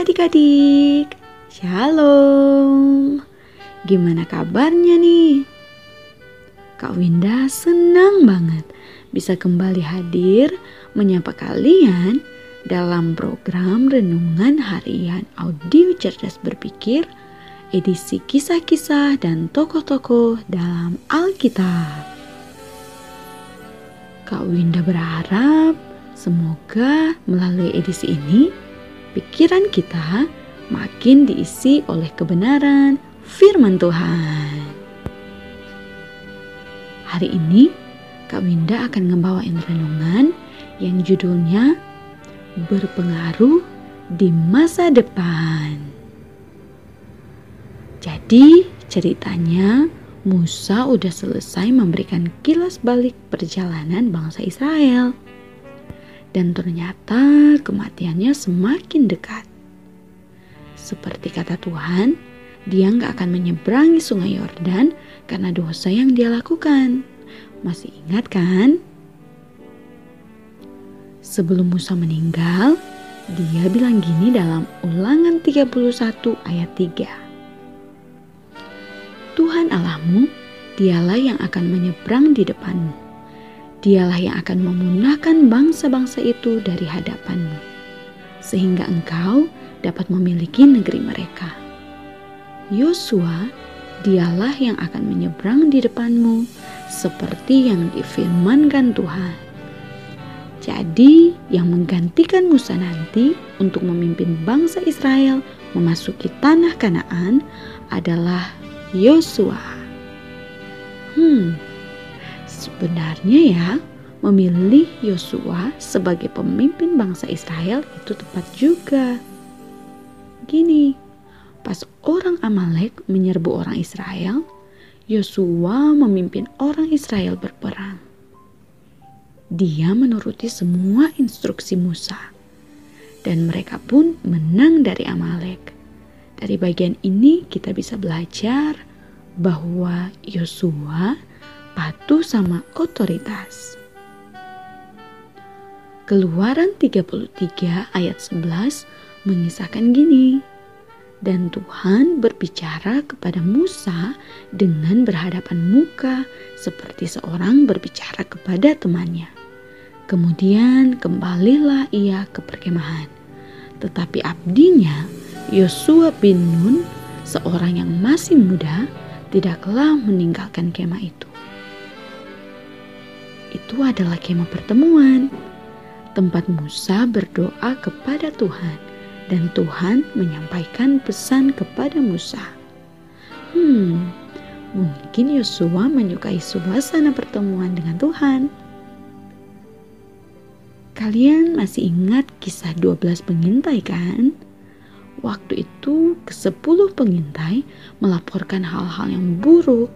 Adik-adik, Shalom. Gimana kabarnya nih? Kak Winda senang banget bisa kembali hadir menyapa kalian dalam program Renungan Harian Audio Cerdas Berpikir edisi kisah-kisah dan tokoh-tokoh dalam Alkitab. Kak Winda berharap semoga melalui edisi ini pikiran kita makin diisi oleh kebenaran firman Tuhan. Hari ini Kak Winda akan ngebawain renungan yang judulnya Berpengaruh di Masa Depan. Jadi ceritanya Musa udah selesai memberikan kilas balik perjalanan bangsa Israel dan ternyata kematiannya semakin dekat. Seperti kata Tuhan, dia nggak akan menyeberangi sungai Yordan karena dosa yang dia lakukan. Masih ingat kan? Sebelum Musa meninggal, dia bilang gini dalam ulangan 31 ayat 3. Tuhan Allahmu, dialah yang akan menyeberang di depanmu Dialah yang akan memunahkan bangsa-bangsa itu dari hadapanmu, sehingga engkau dapat memiliki negeri mereka. Yosua, dialah yang akan menyeberang di depanmu, seperti yang difirmankan Tuhan. Jadi, yang menggantikan Musa nanti untuk memimpin bangsa Israel memasuki tanah Kanaan adalah Yosua. Hmm, Sebenarnya ya, memilih Yosua sebagai pemimpin bangsa Israel itu tepat juga. Gini, pas orang Amalek menyerbu orang Israel, Yosua memimpin orang Israel berperang. Dia menuruti semua instruksi Musa, dan mereka pun menang dari Amalek. Dari bagian ini kita bisa belajar bahwa Yosua patuh sama otoritas. Keluaran 33 ayat 11 mengisahkan gini. Dan Tuhan berbicara kepada Musa dengan berhadapan muka seperti seorang berbicara kepada temannya. Kemudian kembalilah ia ke perkemahan. Tetapi abdinya, Yosua bin Nun, seorang yang masih muda, tidaklah meninggalkan kemah itu itu adalah kemah pertemuan, tempat Musa berdoa kepada Tuhan, dan Tuhan menyampaikan pesan kepada Musa. Hmm, mungkin Yosua menyukai suasana pertemuan dengan Tuhan. Kalian masih ingat kisah 12 pengintai kan? Waktu itu ke-10 pengintai melaporkan hal-hal yang buruk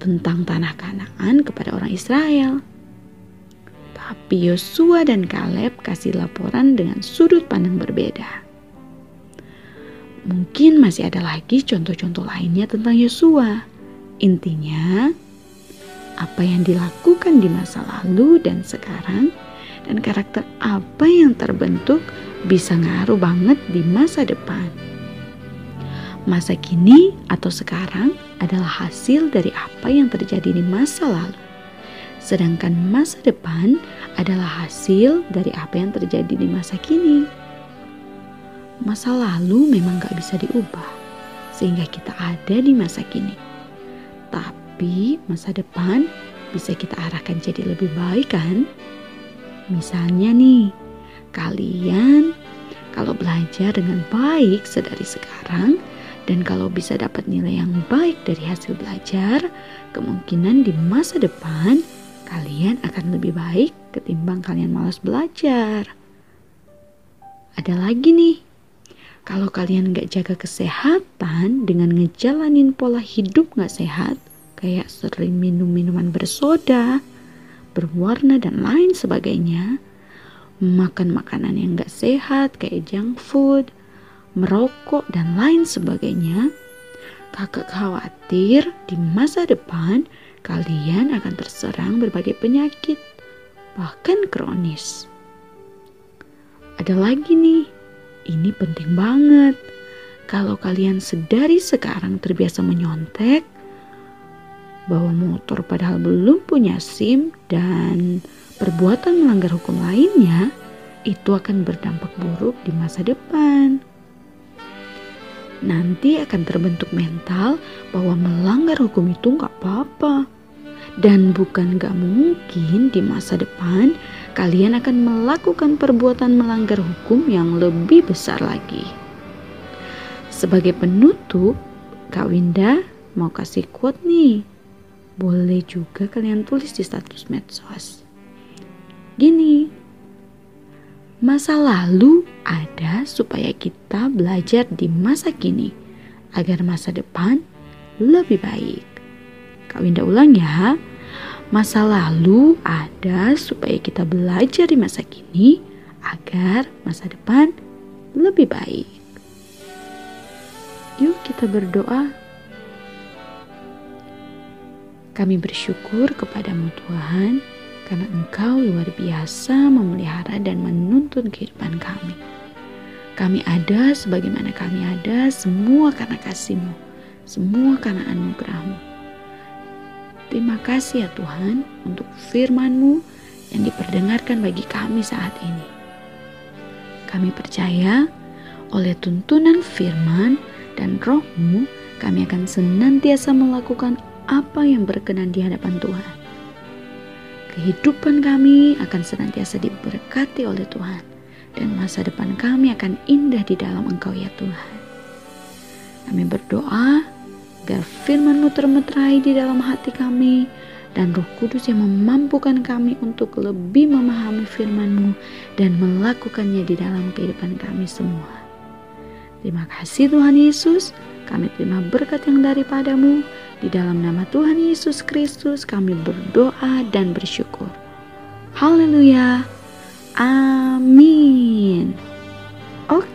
tentang tanah Kanaan kepada orang Israel. Tapi Yosua dan Kaleb kasih laporan dengan sudut pandang berbeda. Mungkin masih ada lagi contoh-contoh lainnya tentang Yosua. Intinya, apa yang dilakukan di masa lalu dan sekarang dan karakter apa yang terbentuk bisa ngaruh banget di masa depan. Masa kini atau sekarang adalah hasil dari apa yang terjadi di masa lalu sedangkan masa depan adalah hasil dari apa yang terjadi di masa kini. Masa lalu memang gak bisa diubah, sehingga kita ada di masa kini. Tapi masa depan bisa kita arahkan jadi lebih baik kan? Misalnya nih, kalian kalau belajar dengan baik sedari sekarang, dan kalau bisa dapat nilai yang baik dari hasil belajar, kemungkinan di masa depan kalian akan lebih baik ketimbang kalian malas belajar. Ada lagi nih, kalau kalian gak jaga kesehatan dengan ngejalanin pola hidup gak sehat, kayak sering minum minuman bersoda, berwarna dan lain sebagainya, makan makanan yang gak sehat kayak junk food, merokok dan lain sebagainya, kakak khawatir di masa depan kalian akan terserang berbagai penyakit, bahkan kronis. Ada lagi nih, ini penting banget. Kalau kalian sedari sekarang terbiasa menyontek, bawa motor padahal belum punya SIM dan perbuatan melanggar hukum lainnya, itu akan berdampak buruk di masa depan. Nanti akan terbentuk mental bahwa melanggar hukum itu nggak apa-apa. Dan bukan gak mungkin di masa depan kalian akan melakukan perbuatan melanggar hukum yang lebih besar lagi. Sebagai penutup, Kak Winda mau kasih quote nih. Boleh juga kalian tulis di status medsos. Gini, masa lalu ada supaya kita belajar di masa kini agar masa depan lebih baik. Kak Winda ulang ya. Masa lalu ada supaya kita belajar di masa kini agar masa depan lebih baik. Yuk kita berdoa. Kami bersyukur kepadamu Tuhan karena Engkau luar biasa memelihara dan menuntun kehidupan kami. Kami ada sebagaimana kami ada semua karena kasih-Mu, semua karena anugerah-Mu. Terima kasih ya Tuhan untuk firman-Mu yang diperdengarkan bagi kami saat ini. Kami percaya oleh tuntunan firman dan rohmu kami akan senantiasa melakukan apa yang berkenan di hadapan Tuhan. Kehidupan kami akan senantiasa diberkati oleh Tuhan dan masa depan kami akan indah di dalam Engkau ya Tuhan. Kami berdoa agar firman-Mu termeterai di dalam hati kami dan roh kudus yang memampukan kami untuk lebih memahami firman-Mu dan melakukannya di dalam kehidupan kami semua. Terima kasih Tuhan Yesus, kami terima berkat yang daripadamu. Di dalam nama Tuhan Yesus Kristus kami berdoa dan bersyukur. Haleluya. Amin.